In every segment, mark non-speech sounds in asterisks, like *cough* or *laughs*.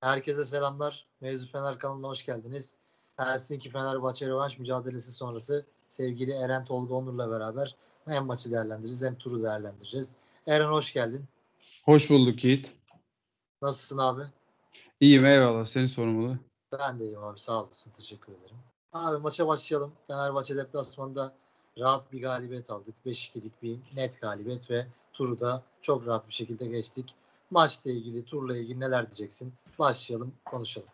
Herkese selamlar. Mevzu Fener kanalına hoş geldiniz. Helsinki Fenerbahçe rövanş mücadelesi sonrası sevgili Eren Tolga Onur'la beraber hem maçı değerlendireceğiz hem turu değerlendireceğiz. Eren hoş geldin. Hoş bulduk Yiğit. Nasılsın abi? İyiyim eyvallah. Seni sormalı. Ben de iyiyim abi sağ olasın. Teşekkür ederim. Abi maça başlayalım. Fenerbahçe deplasmanında rahat bir galibiyet aldık. 5-2'lik bir net galibiyet ve turu da çok rahat bir şekilde geçtik. Maçla ilgili, turla ilgili neler diyeceksin? Başlayalım, konuşalım.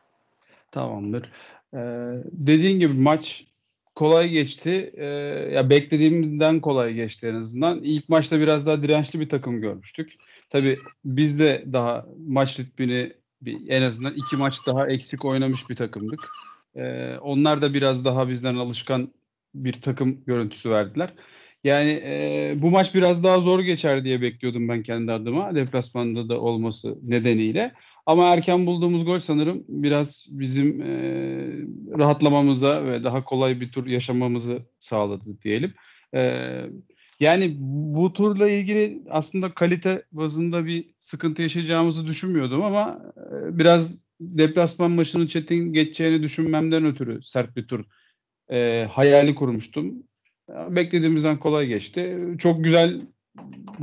Tamamdır. Ee, dediğin gibi maç kolay geçti. Ee, ya beklediğimizden kolay geçti en azından. İlk maçta biraz daha dirençli bir takım görmüştük. Tabii biz de daha maç ritmini bir, en azından iki maç daha eksik oynamış bir takımdık. Ee, onlar da biraz daha bizden alışkan bir takım görüntüsü verdiler. Yani e, bu maç biraz daha zor geçer diye bekliyordum ben kendi adıma. Deplasmanda da olması nedeniyle. Ama erken bulduğumuz gol sanırım biraz bizim e, rahatlamamıza ve daha kolay bir tur yaşamamızı sağladı diyelim. E, yani bu turla ilgili aslında kalite bazında bir sıkıntı yaşayacağımızı düşünmüyordum ama e, biraz deplasman maçının çetin geçeceğini düşünmemden ötürü sert bir tur e, hayali kurmuştum. Beklediğimizden kolay geçti. Çok güzel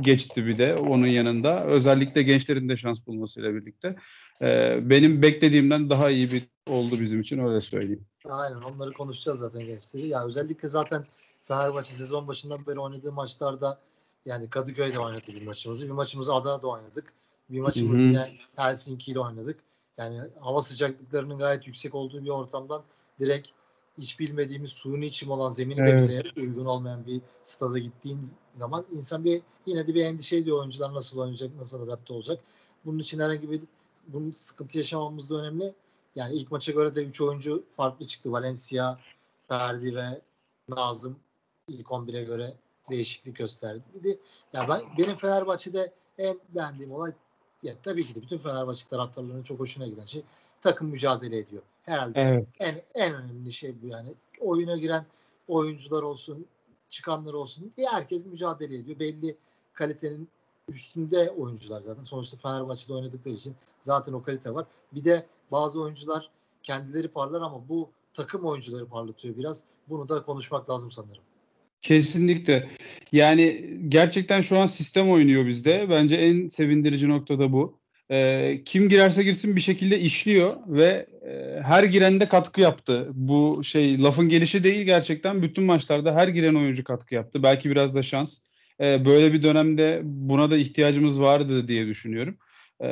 geçti bir de onun yanında. Özellikle gençlerin de şans bulmasıyla birlikte. Ee, benim beklediğimden daha iyi bir oldu bizim için öyle söyleyeyim. Aynen onları konuşacağız zaten gençleri. Ya özellikle zaten Fenerbahçe sezon başından beri oynadığı maçlarda yani Kadıköy'de oynadı bir maçımızı. Bir maçımızı Adana'da oynadık. Bir maçımızı yine Helsinki ile oynadık. Yani hava sıcaklıklarının gayet yüksek olduğu bir ortamdan direkt hiç bilmediğimiz suyunu içim olan zemini de Evet. bize uygun olmayan bir stada gittiğin zaman insan bir yine de bir endişe ediyor oyuncular nasıl oynayacak, nasıl adapte olacak. Bunun için herhangi bir bunun sıkıntı yaşamamız da önemli. Yani ilk maça göre de 3 oyuncu farklı çıktı. Valencia, Ferdi ve Nazım ilk 11'e göre değişiklik gösterdi. De ya ben benim Fenerbahçe'de en beğendiğim olay ya tabii ki de bütün Fenerbahçe taraftarlarının çok hoşuna giden şey takım mücadele ediyor. Herhalde Evet. en en önemli şey bu yani. Oyuna giren oyuncular olsun, çıkanlar olsun diye herkes mücadele ediyor. Belli kalitenin üstünde oyuncular zaten. Sonuçta Fenerbahçe'de oynadıkları için zaten o kalite var. Bir de bazı oyuncular kendileri parlar ama bu takım oyuncuları parlatıyor biraz. Bunu da konuşmak lazım sanırım. Kesinlikle. Yani gerçekten şu an sistem oynuyor bizde. Bence en sevindirici nokta da bu. Ee, kim girerse girsin bir şekilde işliyor ve e, her girende katkı yaptı. Bu şey lafın gelişi değil gerçekten bütün maçlarda her giren oyuncu katkı yaptı. Belki biraz da şans. Ee, böyle bir dönemde buna da ihtiyacımız vardı diye düşünüyorum. Ee,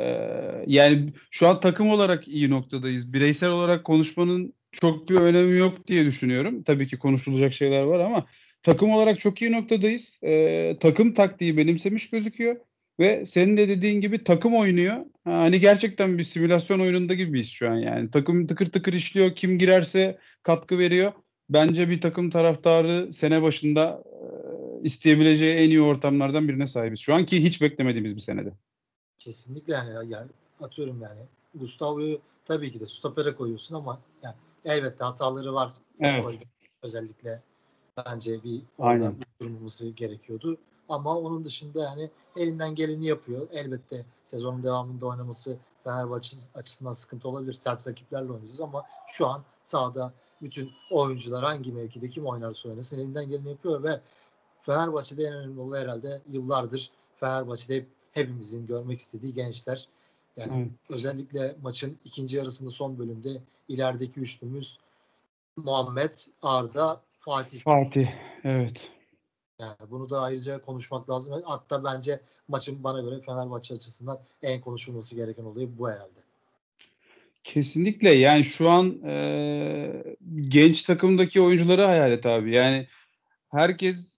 yani şu an takım olarak iyi noktadayız. Bireysel olarak konuşmanın çok bir önemi yok diye düşünüyorum. Tabii ki konuşulacak şeyler var ama takım olarak çok iyi noktadayız. Ee, takım taktiği benimsemiş gözüküyor. Ve senin de dediğin gibi takım oynuyor. Ha, Hani gerçekten bir simülasyon oyununda gibiyiz şu an yani. Takım tıkır tıkır işliyor. Kim girerse katkı veriyor. Bence bir takım taraftarı sene başında e, isteyebileceği en iyi ortamlardan birine sahibiz. Şu anki hiç beklemediğimiz bir senede. Kesinlikle yani, ya- yani atıyorum yani Gustavo'yu tabii ki de stopere koyuyorsun ama yani elbette hataları var. Evet. Özellikle bence bir orada Aynen. durmamız gerekiyordu. Ama onun dışında yani elinden geleni yapıyor. Elbette sezonun devamında oynaması Fenerbahçe açısından sıkıntı olabilir. Sert rakiplerle oynayacağız ama şu an sahada bütün oyuncular hangi mevkide kim oynarsa oynasın elinden geleni yapıyor ve Fenerbahçe'de en önemli olay herhalde yıllardır Fenerbahçe'de hep hepimizin görmek istediği gençler. Yani Evet. özellikle maçın ikinci yarısında son bölümde ilerideki üçlümüz Muhammed, Arda, Fatih. Fatih. Evet. Yani bunu da ayrıca konuşmak lazım. Hatta bence maçın bana göre Fenerbahçe açısından en konuşulması gereken olayı bu herhalde. Kesinlikle yani şu an e, genç takımdaki oyuncuları hayal et abi. Yani herkes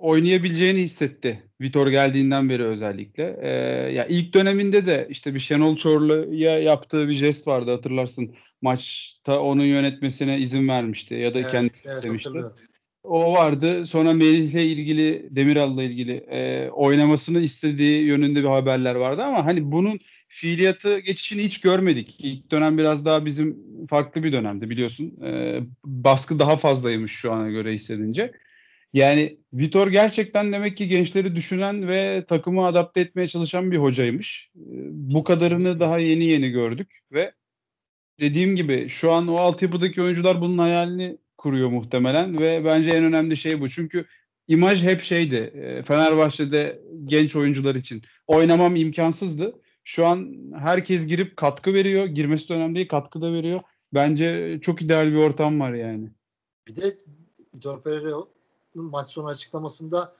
oynayabileceğini hissetti. Vitor geldiğinden beri özellikle. E, ya ilk döneminde de işte bir Şenol Çorlu'ya yaptığı bir jest vardı hatırlarsın. Maçta onun yönetmesine izin vermişti ya da kendisi istemişti. hatırlıyorum. O vardı. Sonra Melih'le ilgili, Demiral'la ilgili e, oynamasını istediği yönünde bir haberler vardı ama hani bunun fiiliyatı geçişini hiç görmedik. İlk dönem biraz daha bizim farklı bir dönemdi biliyorsun. E, baskı daha fazlaymış şu ana göre hissedince. Yani Vitor gerçekten demek ki gençleri düşünen ve takımı adapte etmeye çalışan bir hocaymış. E, bu kadarını daha yeni yeni gördük ve dediğim gibi şu an o altyapıdaki oyuncular bunun hayalini kuruyor muhtemelen ve bence en önemli şey bu. Çünkü imaj hep şeydi. e, Fenerbahçe'de genç oyuncular için oynamam imkansızdı. Şu an herkes girip katkı veriyor. Girmesi de önemli değil, katkı da veriyor. Bence çok ideal bir ortam var yani. Bir de Vitor Pereira'nın maç sonu açıklamasında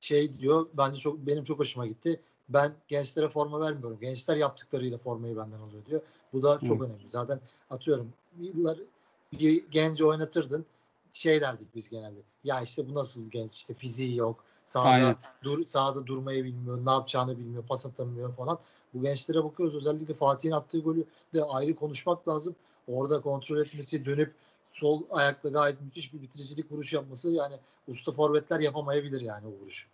şey diyor bence çok benim çok hoşuma gitti. Ben gençlere forma vermiyorum. Gençler yaptıklarıyla formayı benden alıyor diyor. Bu da çok Hı. önemli. Zaten atıyorum yıllar bir genci oynatırdın. Şey derdik biz genelde. Ya işte bu nasıl genç? İşte fiziği yok. Sahada Aynen. dur sahada durmayı bilmiyor, ne yapacağını bilmiyor, pas atamıyor falan. Bu gençlere bakıyoruz. Özellikle Fatih'in attığı golü de ayrı konuşmak lazım. Orada kontrol etmesi, dönüp sol ayakla gayet müthiş bir bitiricilik vuruş yapması yani usta forvetler yapamayabilir yani o vuruşu.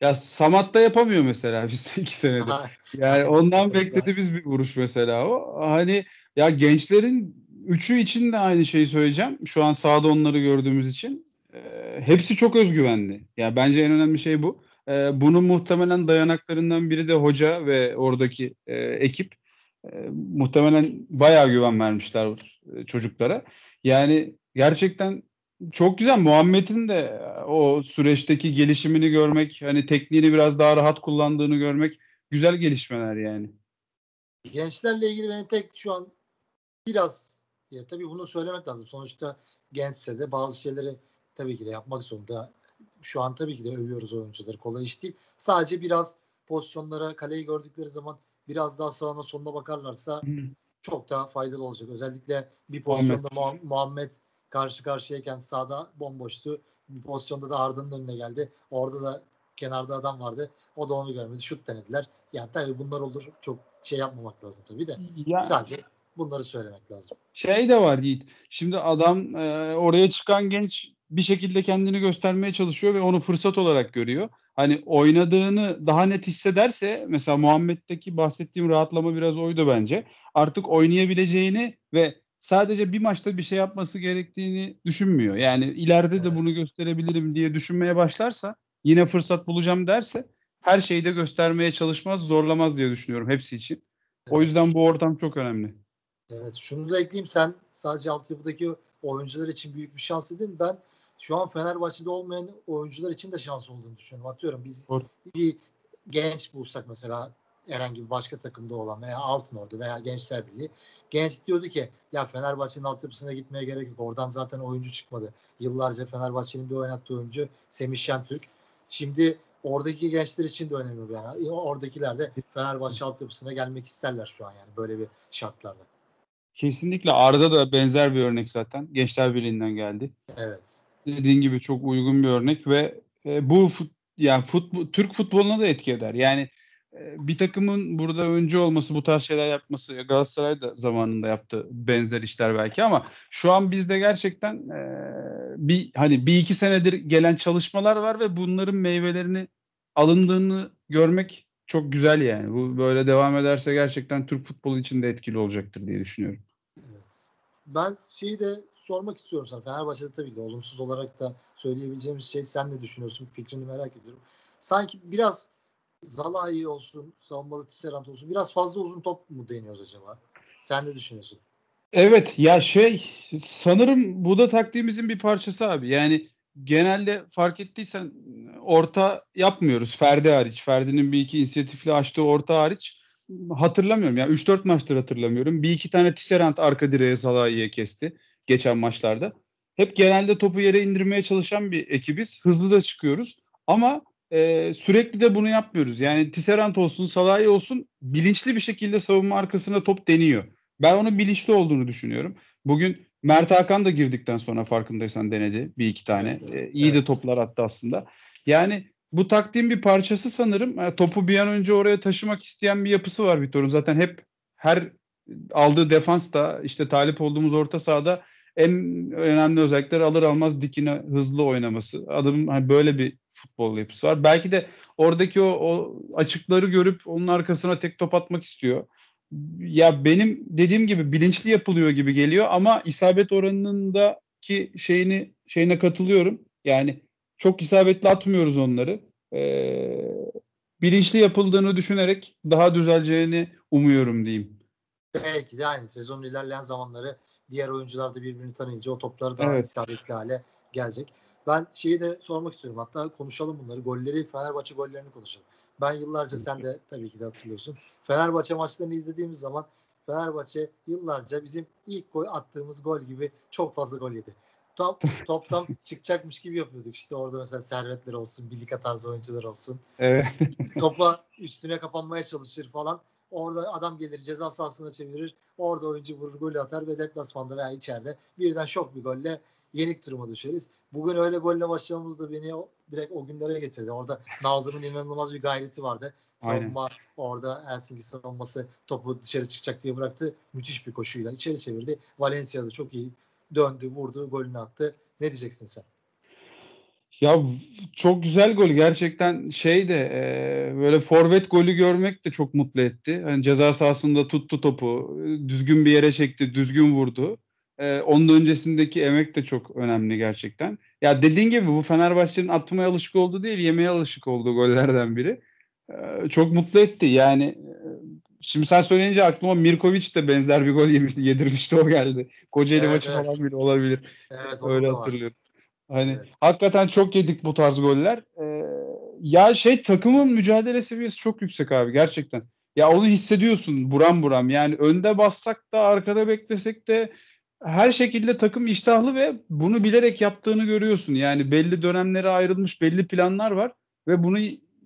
Ya Samat da yapamıyor mesela biz iki senede. Yani ondan beklediğimiz bir vuruş mesela o. Hani ya gençlerin üçü için de aynı şeyi söyleyeceğim. Şu an sahada onları gördüğümüz için. Ee, hepsi çok özgüvenli. Yani bence en önemli şey bu. Ee, bunun muhtemelen dayanaklarından biri de hoca ve oradaki e, ekip. E, muhtemelen bayağı güven vermişler e, çocuklara. Yani gerçekten çok güzel. Muhammed'in de o süreçteki gelişimini görmek, hani tekniğini biraz daha rahat kullandığını görmek güzel gelişmeler yani. Gençlerle ilgili benim tek şu an biraz ya tabii bunu söylemek lazım. Sonuçta gençse de bazı şeyleri tabii ki de yapmak zorunda. Şu an tabii ki de övüyoruz oyuncuları. Kolay iş değil. Sadece biraz pozisyonlara kaleyi gördükleri zaman biraz daha sağına sonuna bakarlarsa çok daha faydalı olacak. Özellikle bir pozisyonda Muhammed, Muhammed karşı karşıyayken sağda bomboştu. Bir pozisyonda da Arda'nın önüne geldi. Orada da kenarda adam vardı. O da onu görmedi. Şut denediler. Yani tabii bunlar olur. Çok şey yapmamak lazım tabii de. Ya, Sadece bunları söylemek lazım. şey de var Yiğit. Şimdi adam e, oraya çıkan genç bir şekilde kendini göstermeye çalışıyor ve onu fırsat olarak görüyor. Hani oynadığını daha net hissederse mesela Muhammed'deki bahsettiğim rahatlama biraz oydu bence. Artık oynayabileceğini ve sadece bir maçta bir şey yapması gerektiğini düşünmüyor. Yani ileride de Evet. bunu gösterebilirim diye düşünmeye başlarsa yine fırsat bulacağım derse her şeyi de göstermeye çalışmaz, zorlamaz diye düşünüyorum hepsi için. O Evet. yüzden bu ortam çok önemli. Evet, şunu da ekleyeyim. Sen sadece altyapıdaki oyuncular için büyük bir şans dedin. Ben şu an Fenerbahçe'de olmayan oyuncular için de şans olduğunu düşünüyorum. Atıyorum biz Doğru. bir genç bulsak mesela herhangi bir başka takımda olan veya Altınordu veya Gençler Birliği. Genç diyordu ki ya Fenerbahçe'nin altyapısına gitmeye gerek yok. Oradan zaten oyuncu çıkmadı. Yıllarca Fenerbahçe'nin bir oynattığı oyuncu Semih Şentürk. Şimdi oradaki gençler için de önemli yani. Oradakiler de Fenerbahçe altyapısına gelmek isterler şu an yani böyle bir şartlarda. Kesinlikle Arda da benzer bir örnek zaten. Gençler Birliği'nden geldi. Evet. Dediğin gibi çok uygun bir örnek ve e, bu fut, yani futbol, Türk futboluna da etki eder. Yani bir takımın burada öncü olması, bu tarz şeyler yapması Galatasaray da zamanında yaptı benzer işler belki ama şu an bizde gerçekten e, bir hani bir iki senedir gelen çalışmalar var ve bunların meyvelerini alındığını görmek çok güzel yani. Bu böyle devam ederse gerçekten Türk futbolu için de etkili olacaktır diye düşünüyorum. Evet. Ben şeyi de sormak istiyorum sana. Fenerbahçe'de tabii ki olumsuz olarak da söyleyebileceğimiz şey sen ne düşünüyorsun? Fikrini merak ediyorum. Sanki biraz Zalai olsun, savunmada Tisserant olsun. Biraz fazla uzun top mu deniyoruz acaba? Sen ne düşünüyorsun? Evet ya şey sanırım bu da taktiğimizin bir parçası abi. Yani genelde fark ettiysen orta yapmıyoruz. Ferdi hariç. Ferdi'nin bir iki inisiyatifle açtığı orta hariç hatırlamıyorum. Yani 3-4 maçtır hatırlamıyorum. Bir iki tane Tisserant arka direğe Salah'ya kesti geçen maçlarda. Hep genelde topu yere indirmeye çalışan bir ekibiz. Hızlı da çıkıyoruz. Ama e, sürekli de bunu yapmıyoruz. Yani Tisserant olsun, Salah'ı olsun bilinçli bir şekilde savunma arkasına top deniyor. Ben onun bilinçli olduğunu düşünüyorum. Bugün Mert Hakan da girdikten sonra farkındaysan denedi bir iki tane. Evet, evet, Ee, iyi de evet. toplar attı aslında. Yani bu taktiğin bir parçası sanırım. Yani topu bir an önce oraya taşımak isteyen bir yapısı var Vitor'un. Zaten hep her aldığı defans da işte talip olduğumuz orta sahada en önemli özellikler alır almaz dikine hızlı oynaması. Adamın hani böyle bir futbol yapısı var. Belki de oradaki o, o açıkları görüp onun arkasına tek top atmak istiyor ya benim dediğim gibi bilinçli yapılıyor gibi geliyor ama isabet oranındaki şeyini şeyine katılıyorum. Yani çok isabetli atmıyoruz onları. Ee, bilinçli yapıldığını düşünerek daha düzeleceğini umuyorum diyeyim. Belki de aynı sezonun ilerleyen zamanları diğer oyuncular da birbirini tanıyınca o topları daha Evet. isabetli hale gelecek. Ben şeyi de sormak istiyorum. Hatta konuşalım bunları. Golleri, Fenerbahçe gollerini konuşalım. Ben yıllarca sen de tabii ki de hatırlıyorsun. Fenerbahçe maçlarını izlediğimiz zaman Fenerbahçe yıllarca bizim ilk gol attığımız gol gibi çok fazla gol yedi. Top, toptan *laughs* çıkacakmış gibi yapıyorduk. İşte orada mesela servetler olsun, birlik tarzı oyuncular olsun. Evet. Topa üstüne kapanmaya çalışır falan. Orada adam gelir ceza sahasına çevirir. Orada oyuncu vurur golü atar ve deplasmanda veya içeride birden şok bir golle yenik duruma düşeriz. Bugün öyle golle başlamamız da beni o, direkt o günlere getirdi. Orada Nazım'ın inanılmaz bir gayreti vardı. Aynen. Savunma orada Helsinki savunması topu dışarı çıkacak diye bıraktı. Müthiş bir koşuyla içeri çevirdi. Valencia'da çok iyi döndü, vurdu, golünü attı. Ne diyeceksin sen? Ya çok güzel gol gerçekten şey de e, böyle forvet golü görmek de çok mutlu etti. Hani ceza sahasında tuttu topu, düzgün bir yere çekti, düzgün vurdu. E, onun öncesindeki emek de çok önemli gerçekten. Ya dediğin gibi bu Fenerbahçe'nin atmaya alışık olduğu değil, yemeye alışık olduğu gollerden biri. E, çok mutlu etti. Yani e, şimdi sen söyleyince aklıma Mirkovic de benzer bir gol yemişti, yedirmişti o geldi. Kocaeli Evet, maçı evet. falan bile olabilir. Evet, Öyle da var. Hani Evet. hakikaten çok yedik bu tarz goller. Ee, ya şey takımın mücadele seviyesi çok yüksek abi gerçekten. Ya onu hissediyorsun buram buram. Yani önde bassak da arkada beklesek de her şekilde takım iştahlı ve bunu bilerek yaptığını görüyorsun. Yani belli dönemlere ayrılmış belli planlar var ve bunu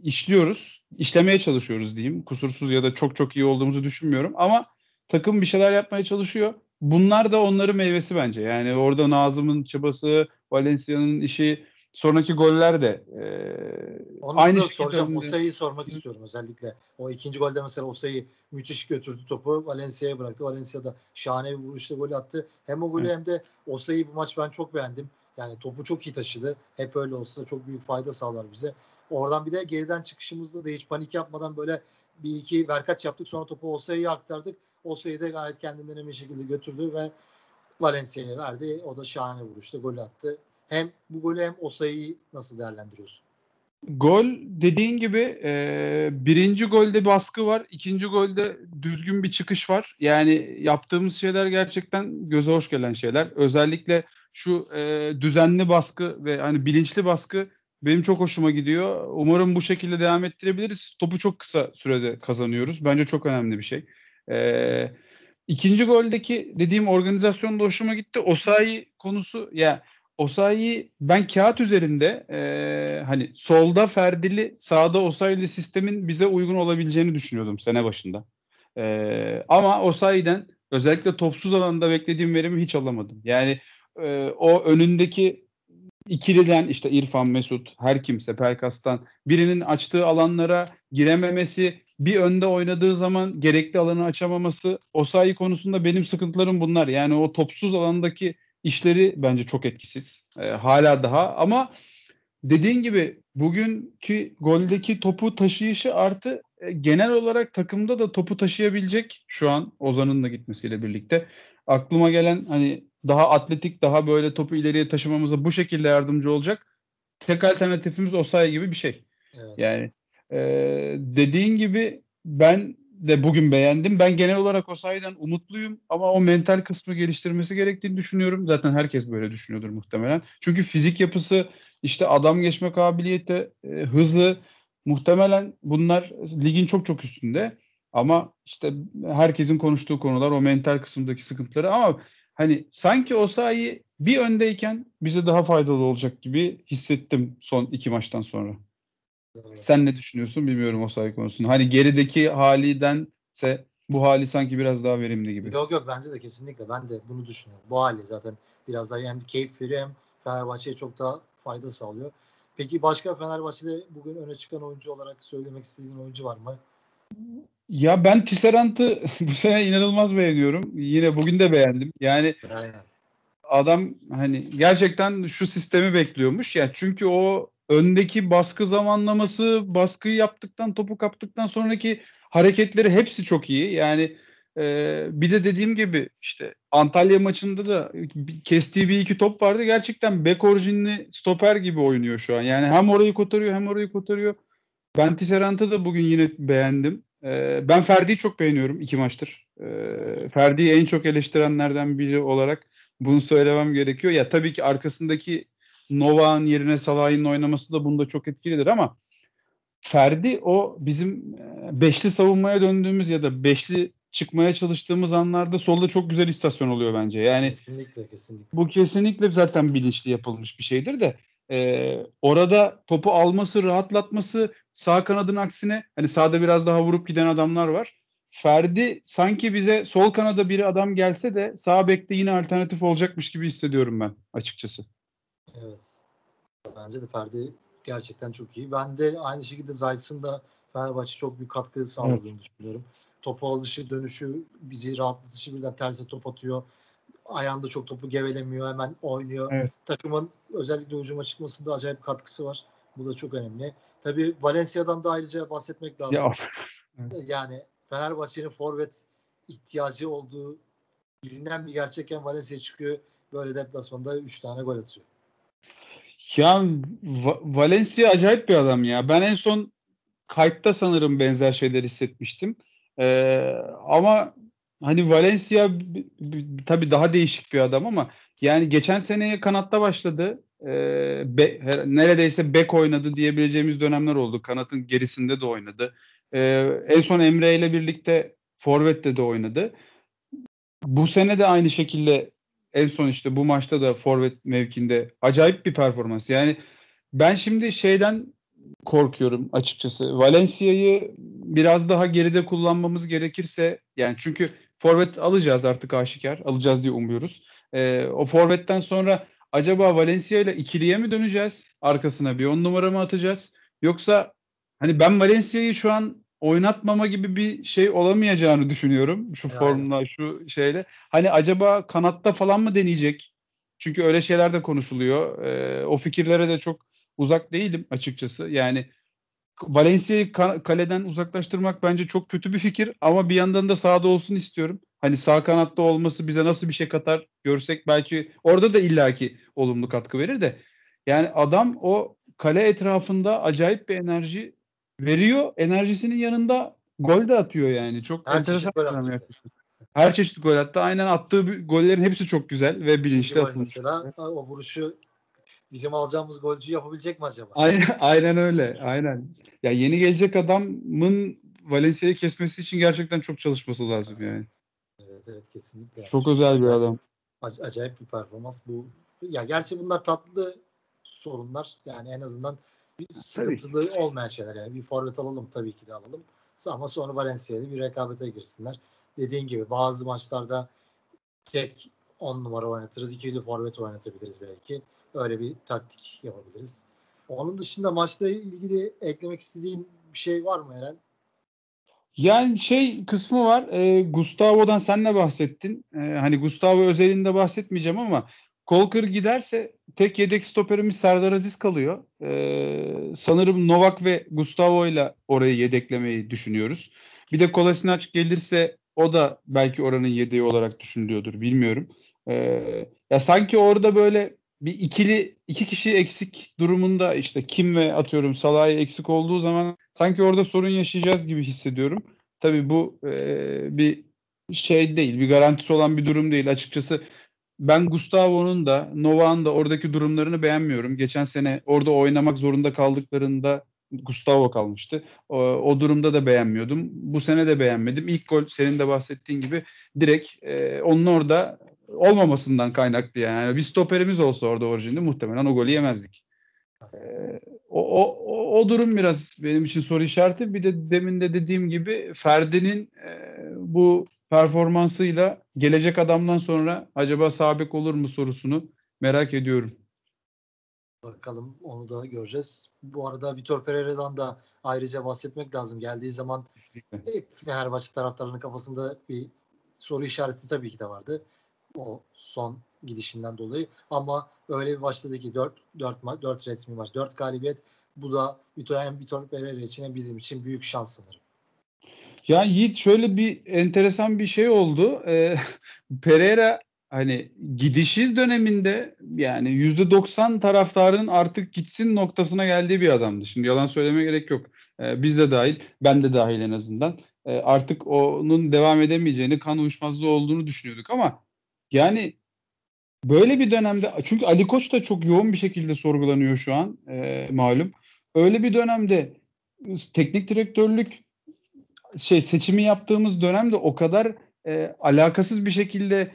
işliyoruz. İşlemeye çalışıyoruz diyeyim. Kusursuz ya da çok çok iyi olduğumuzu düşünmüyorum ama takım bir şeyler yapmaya çalışıyor. Bunlar da onların meyvesi bence. Yani orada Nazım'ın çabası, Valencia'nın işi, sonraki goller de eee, Onu aynı da soracağım. Osayi'yi sormak istiyorum özellikle. O ikinci golde mesela Osayi müthiş götürdü topu. Valencia'ya bıraktı. Valencia da şahane bir vuruşla gol attı. Hem o golü Evet. hem de Osayi bu maç ben çok beğendim. Yani topu çok iyi taşıdı. Hep öyle olsa çok büyük fayda sağlar bize. Oradan bir de geriden çıkışımızda da hiç panik yapmadan böyle bir iki verkaç yaptık. Sonra topu Osayi'ye aktardık. Osayi de gayet kendinden emin şekilde götürdü ve Valencia'ya verdi. O da şahane vuruşla gol attı. Hem bu golü hem Osayi'yi nasıl değerlendiriyorsun? Gol dediğin gibi eee, birinci golde baskı var. ikinci golde düzgün bir çıkış var. Yani yaptığımız şeyler gerçekten göze hoş gelen şeyler. Özellikle şu eee, düzenli baskı ve hani bilinçli baskı benim çok hoşuma gidiyor. Umarım bu şekilde devam ettirebiliriz. Topu çok kısa sürede kazanıyoruz. Bence çok önemli bir şey. Eee ikinci goldeki dediğim organizasyon da hoşuma gitti. Osayi konusu ya Osayi ben kağıt üzerinde eee, hani solda Ferdili sağda Osayi'li sistemin bize uygun olabileceğini düşünüyordum sene başında. Eee, ama Osayi'den özellikle topsuz alanda beklediğim verimi hiç alamadım. Yani eee, o önündeki ikiliden işte İrfan, Mesut, her kimse Pelkas'tan birinin açtığı alanlara girememesi, bir önde oynadığı zaman gerekli alanı açamaması, Osayi konusunda benim sıkıntılarım bunlar. Yani o topsuz alandaki işleri bence çok etkisiz. Ee, hala daha ama dediğin gibi bugünkü goldeki topu taşıyışı artı e, genel olarak takımda da topu taşıyabilecek şu an Ozan'ın da gitmesiyle birlikte aklıma gelen hani daha atletik daha böyle topu ileriye taşımamıza bu şekilde yardımcı olacak tek alternatifimiz Osayi gibi bir şey. Evet. Yani e, dediğin gibi ben de bugün beğendim. Ben genel olarak Osayi'den umutluyum ama o mental kısmı geliştirmesi gerektiğini düşünüyorum. Zaten herkes böyle düşünüyordur muhtemelen. Çünkü fizik yapısı, işte adam geçme kabiliyeti, e, hızı muhtemelen bunlar ligin çok çok üstünde. Ama işte herkesin konuştuğu konular o mental kısımdaki sıkıntıları ama hani sanki Osayi bir öndeyken bize daha faydalı olacak gibi hissettim son iki maçtan sonra. Sen ne düşünüyorsun bilmiyorum o sayı konusunda. Hani gerideki halidense bu hali sanki biraz daha verimli gibi. Yok yok bence de kesinlikle. Ben de bunu düşünüyorum. Bu hali zaten biraz daha hem keyif veriyor hem Fenerbahçe'ye çok daha fayda sağlıyor. Peki başka Fenerbahçe'de bugün öne çıkan oyuncu olarak söylemek istediğin oyuncu var mı? Ya ben Tisserant'ı *laughs* bu sene inanılmaz beğeniyorum. Yine bugün de beğendim. Yani Aynen. adam hani gerçekten şu sistemi bekliyormuş ya. Çünkü o öndeki baskı zamanlaması, baskıyı yaptıktan, topu kaptıktan sonraki hareketleri hepsi çok iyi. Yani e, bir de dediğim gibi işte Antalya maçında da kestiği bir iki top vardı. Gerçekten bek orijinli stoper gibi oynuyor şu an. Yani hem orayı kotarıyor hem orayı kotarıyor. Ben Tisserant'ı da bugün yine beğendim. E, ben Ferdi'yi çok beğeniyorum iki maçtır. E, Ferdi'yi en çok eleştirenlerden biri olarak bunu söylemem gerekiyor. Ya tabii ki arkasındaki Novak'ın yerine Salah'ın oynaması da bunda çok etkilidir ama Ferdi o bizim e, beşli savunmaya döndüğümüz ya da beşli çıkmaya çalıştığımız anlarda solda çok güzel istasyon oluyor bence. Yani kesinlikle kesinlikle. Bu kesinlikle zaten bilinçli yapılmış bir şeydir de e, orada topu alması, rahatlatması sağ kanadın aksine hani sağda biraz daha vurup giden adamlar var. Ferdi sanki bize sol kanada bir adam gelse de sağ bekte yine alternatif olacakmış gibi hissediyorum ben açıkçası. Evet. Bence de Ferdi gerçekten çok iyi. Ben de aynı şekilde Zayt'sın da Fenerbahçe çok büyük katkı sağladığını evet. düşünüyorum. Topu alışı, dönüşü, bizi rahatlatışı birden terse top atıyor. Ayağında çok topu gevelemiyor, hemen oynuyor. Evet. Takımın özellikle hücuma çıkmasında acayip katkısı var. Bu da çok önemli. Tabii Valencia'dan da ayrıca bahsetmek lazım. Ya. *laughs* yani Fenerbahçe'nin forvet ihtiyacı olduğu bilinen bir gerçekken Valencia çıkıyor. Böyle deplasmanda 3 tane gol atıyor. Ya Va- Valencia acayip bir adam ya. Ben en son kayıtta sanırım benzer şeyler hissetmiştim. Ee, ama hani Valencia tabii daha değişik bir adam ama yani geçen seneye kanatta başladı. Ee, be, neredeyse bek oynadı diyebileceğimiz dönemler oldu. Kanatın gerisinde de oynadı. Ee, en son Emre ile birlikte Forvet'te de oynadı. Bu sene de aynı şekilde en son işte bu maçta da forvet mevkinde acayip bir performans. Yani ben şimdi şeyden korkuyorum açıkçası. Valencia'yı biraz daha geride kullanmamız gerekirse yani çünkü forvet alacağız artık aşikar. Alacağız diye umuyoruz. Ee, o forvetten sonra acaba Valencia ile ikiliye mi döneceğiz? Arkasına bir on numara mı atacağız? Yoksa hani ben Valencia'yı şu an oynatmama gibi bir şey olamayacağını düşünüyorum şu yani. formla şu şeyle. Hani acaba kanatta falan mı deneyecek? Çünkü öyle şeyler de konuşuluyor. Ee, o fikirlere de çok uzak değilim açıkçası. Yani Valencia'yı kaleden uzaklaştırmak bence çok kötü bir fikir ama bir yandan da sağda olsun istiyorum. Hani sağ kanatta olması bize nasıl bir şey katar görsek belki orada da illaki olumlu katkı verir de. Yani adam o kale etrafında acayip bir enerji veriyor. Enerjisinin yanında gol de atıyor yani. Çok Her enteresan gol atıyor. Her çeşit gol attı. Aynen attığı gollerin hepsi çok güzel ve bilinçli atılmış. Mesela o vuruşu bizim alacağımız golcü yapabilecek mi acaba? Aynen, aynen öyle. Aynen. Ya yeni gelecek adamın Valencia'yı kesmesi için gerçekten çok çalışması lazım yani. Evet evet kesinlikle. Yani. Çok, çok özel bir adam. Acayip bir performans bu. Ya gerçi bunlar tatlı sorunlar. Yani en azından bir sıkıntılı olmayan şeyler. Yani bir forvet alalım tabii ki de alalım. Ama sonra Valencia'yla bir rekabete girsinler. Dediğin gibi bazı maçlarda tek 10 numara oynatırız. İkili forvet oynatabiliriz belki. Öyle bir taktik yapabiliriz. Onun dışında maçla ilgili eklemek istediğin bir şey var mı Eren? Yani şey kısmı var. E, Gustavo'dan sen de bahsettin. E, hani Gustavo özelinde bahsetmeyeceğim ama Kolkır giderse tek yedek stoperimiz Serdar Aziz kalıyor. Ee, sanırım Novak ve Gustavo ile orayı yedeklemeyi düşünüyoruz. Bir de Kolasinac gelirse o da belki oranın yedeği olarak düşünülüyordur. Bilmiyorum. Ee, ya sanki orada böyle bir ikili iki kişi eksik durumunda işte Kim ve atıyorum Salah'ı eksik olduğu zaman sanki orada sorun yaşayacağız gibi hissediyorum. Tabii bu e, bir şey değil, bir garantisi olan bir durum değil. Açıkçası ben Gustavo'nun da Novak'ın da oradaki durumlarını beğenmiyorum. Geçen sene orada oynamak zorunda kaldıklarında Gustavo kalmıştı. O, o durumda da beğenmiyordum. Bu sene de beğenmedim. İlk gol senin de bahsettiğin gibi direkt e, onun orada olmamasından kaynaklı yani. Bir stoperimiz olsa orada orijinde muhtemelen o golü yemezdik. E, o, o, o durum biraz benim için soru işareti. Bir de demin de dediğim gibi Ferdi'nin e, bu performansıyla gelecek adamdan sonra acaba sabek olur mu sorusunu merak ediyorum. Bakalım onu da göreceğiz. Bu arada Vitor Pereira'dan da ayrıca bahsetmek lazım. Geldiği zaman e, Fenerbahçe taraftarlarının kafasında bir soru işareti tabii ki de vardı. O son gidişinden dolayı. Ama öyle bir başladı ki 4, 4, 4 resmi maç, 4 galibiyet. Bu da Vitor, Vitor Pereira için bizim için büyük şans sanırım. Ya Yiğit şöyle bir enteresan bir şey oldu. Ee, *laughs* Pereira hani gidişiz döneminde yani yüzde 90 taraftarın artık gitsin noktasına geldiği bir adamdı. Şimdi yalan söyleme gerek yok. Ee, biz de dahil, ben de dahil en azından. e, artık onun devam edemeyeceğini, kan uyuşmazlığı olduğunu düşünüyorduk ama yani böyle bir dönemde çünkü Ali Koç da çok yoğun bir şekilde sorgulanıyor şu an e, malum. Öyle bir dönemde teknik direktörlük şey seçimi yaptığımız dönemde o kadar e, alakasız bir şekilde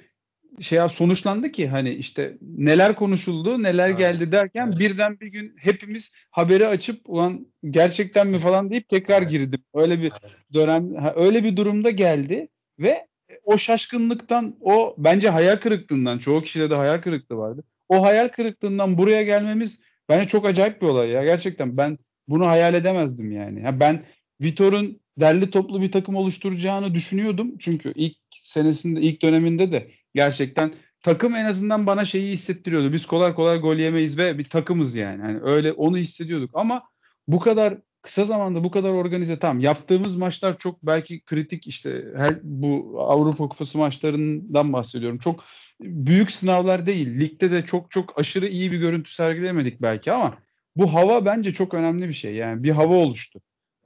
şey sonuçlandı ki hani işte neler konuşuldu, neler Aynen. geldi derken Evet. birden bir gün hepimiz haberi açıp ulan gerçekten mi falan deyip tekrar Evet. girdim. Öyle bir Aynen. dönem öyle bir durumda geldi ve o şaşkınlıktan o bence hayal kırıklığından çoğu kişide de hayal kırıklığı vardı. O hayal kırıklığından buraya gelmemiz bence çok acayip bir olay ya. Gerçekten ben bunu hayal edemezdim yani. Ha, ben Vitor'un derli toplu bir takım oluşturacağını düşünüyordum. Çünkü ilk senesinde, ilk döneminde de gerçekten takım en azından bana şeyi hissettiriyordu. Biz kolay kolay gol yemeyiz ve bir takımız yani. Hani öyle onu hissediyorduk ama bu kadar kısa zamanda bu kadar organize tamam yaptığımız maçlar çok belki kritik işte her bu Avrupa Kupası maçlarından bahsediyorum. Çok büyük sınavlar değil. Ligde de çok çok aşırı iyi bir görüntü sergilemedik belki ama bu hava bence çok önemli bir şey. Yani bir hava oluştu.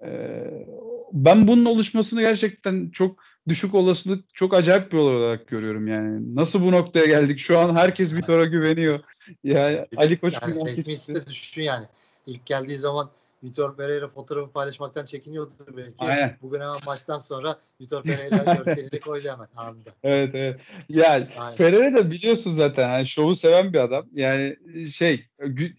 Ee, ben bunun oluşmasını gerçekten çok düşük olasılık, çok acayip bir olay olarak görüyorum yani. Nasıl bu noktaya geldik? Şu an herkes Vitor'a güveniyor. Yani Ali Koç yani site düşün yani. İlk geldiği zaman Vitor Pereira fotoğrafı paylaşmaktan çekiniyordu belki. Aynen. Bugün hemen maçtan sonra Vitor Pereira *laughs* görselini koydu hemen anında. Evet evet. Yani Aynen. Pereira da biliyorsun zaten hani şovu seven bir adam. Yani şey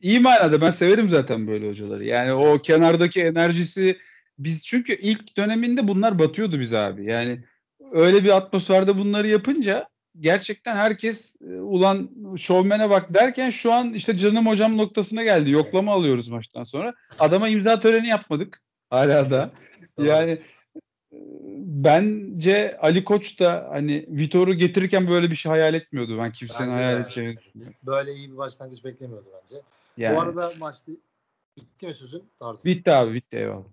iyi manada ben severim zaten böyle hocaları. Yani o kenardaki enerjisi biz çünkü ilk döneminde bunlar batıyordu biz abi. Yani öyle bir atmosferde bunları yapınca gerçekten herkes e, ulan şovmene bak derken şu an işte canım hocam noktasına geldi. Yoklama alıyoruz maçtan sonra. Adama imza töreni yapmadık hala da. *laughs* Yani e, bence Ali Koç da hani Vitor'u getirirken böyle bir şey hayal etmiyordu. Ben kimsenin Bence hayal edeceğini düşünmüyorum. Böyle iyi bir başlangıç beklemiyordu bence. Yani Bu arada maçta bitti mi sözün? Pardon. bitti abi bitti eyvallah.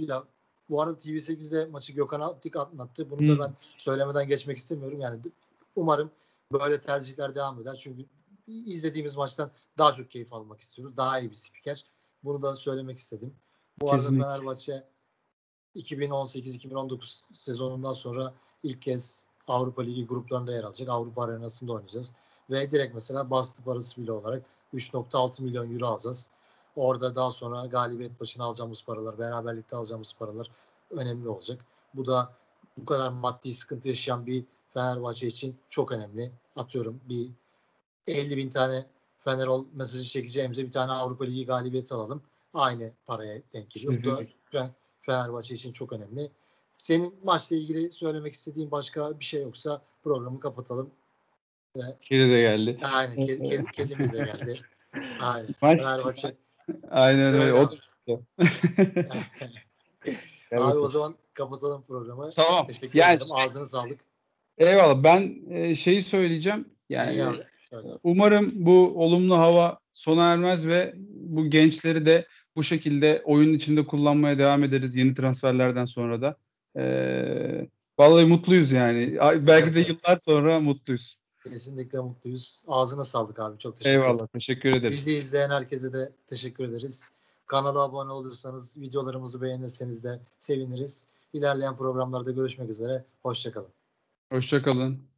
Daha- bu arada TV8'de maçı Gökhan Aptik anlattı. Bunu da ben söylemeden geçmek istemiyorum. Yani umarım böyle tercihler devam eder. Çünkü izlediğimiz maçtan daha çok keyif almak istiyoruz. Daha iyi bir spiker. Bunu da söylemek istedim. Bu Kesinlikle. arada Fenerbahçe 2018-2019 sezonundan sonra ilk kez Avrupa Ligi gruplarında yer alacak. Avrupa arenasında oynayacağız. Ve direkt mesela bastı parası bile olarak 3.6 milyon euro alacağız. Orada daha sonra galibiyet başına alacağımız paralar, beraberlikte alacağımız paralar önemli olacak. Bu da bu kadar maddi sıkıntı yaşayan bir Fenerbahçe için çok önemli. Atıyorum bir 50 bin tane Fenerol mesajı çekeceğimize bir tane Avrupa Ligi galibiyeti alalım. Aynı paraya denk geliyor. Bu da Fenerbahçe için çok önemli. Senin maçla ilgili söylemek istediğin başka bir şey yoksa programı kapatalım. Kedi de geldi. Aynen kedi, kedi, kedimiz de geldi. *laughs* Aynen. Maç, Fenerbahçe. Aynen öyle. O, *laughs* Abi o zaman kapatalım programı. Tamam. Teşekkür Yani- ederim. Ağzına sağlık. Eyvallah. Ben e, şeyi söyleyeceğim. Yani. Söyle. Umarım bu olumlu hava sona ermez ve bu gençleri de bu şekilde oyun içinde kullanmaya devam ederiz yeni transferlerden sonra da. Ee, vallahi mutluyuz yani. Belki de yıllar sonra mutluyuz. Kesinlikle mutluyuz. Ağzına sağlık abi. Çok teşekkür ederim. Eyvallah. Teşekkür ederiz. Bizi izleyen herkese de teşekkür ederiz. Kanala abone olursanız, videolarımızı beğenirseniz de seviniriz. İlerleyen programlarda görüşmek üzere. Hoşçakalın. Hoşçakalın.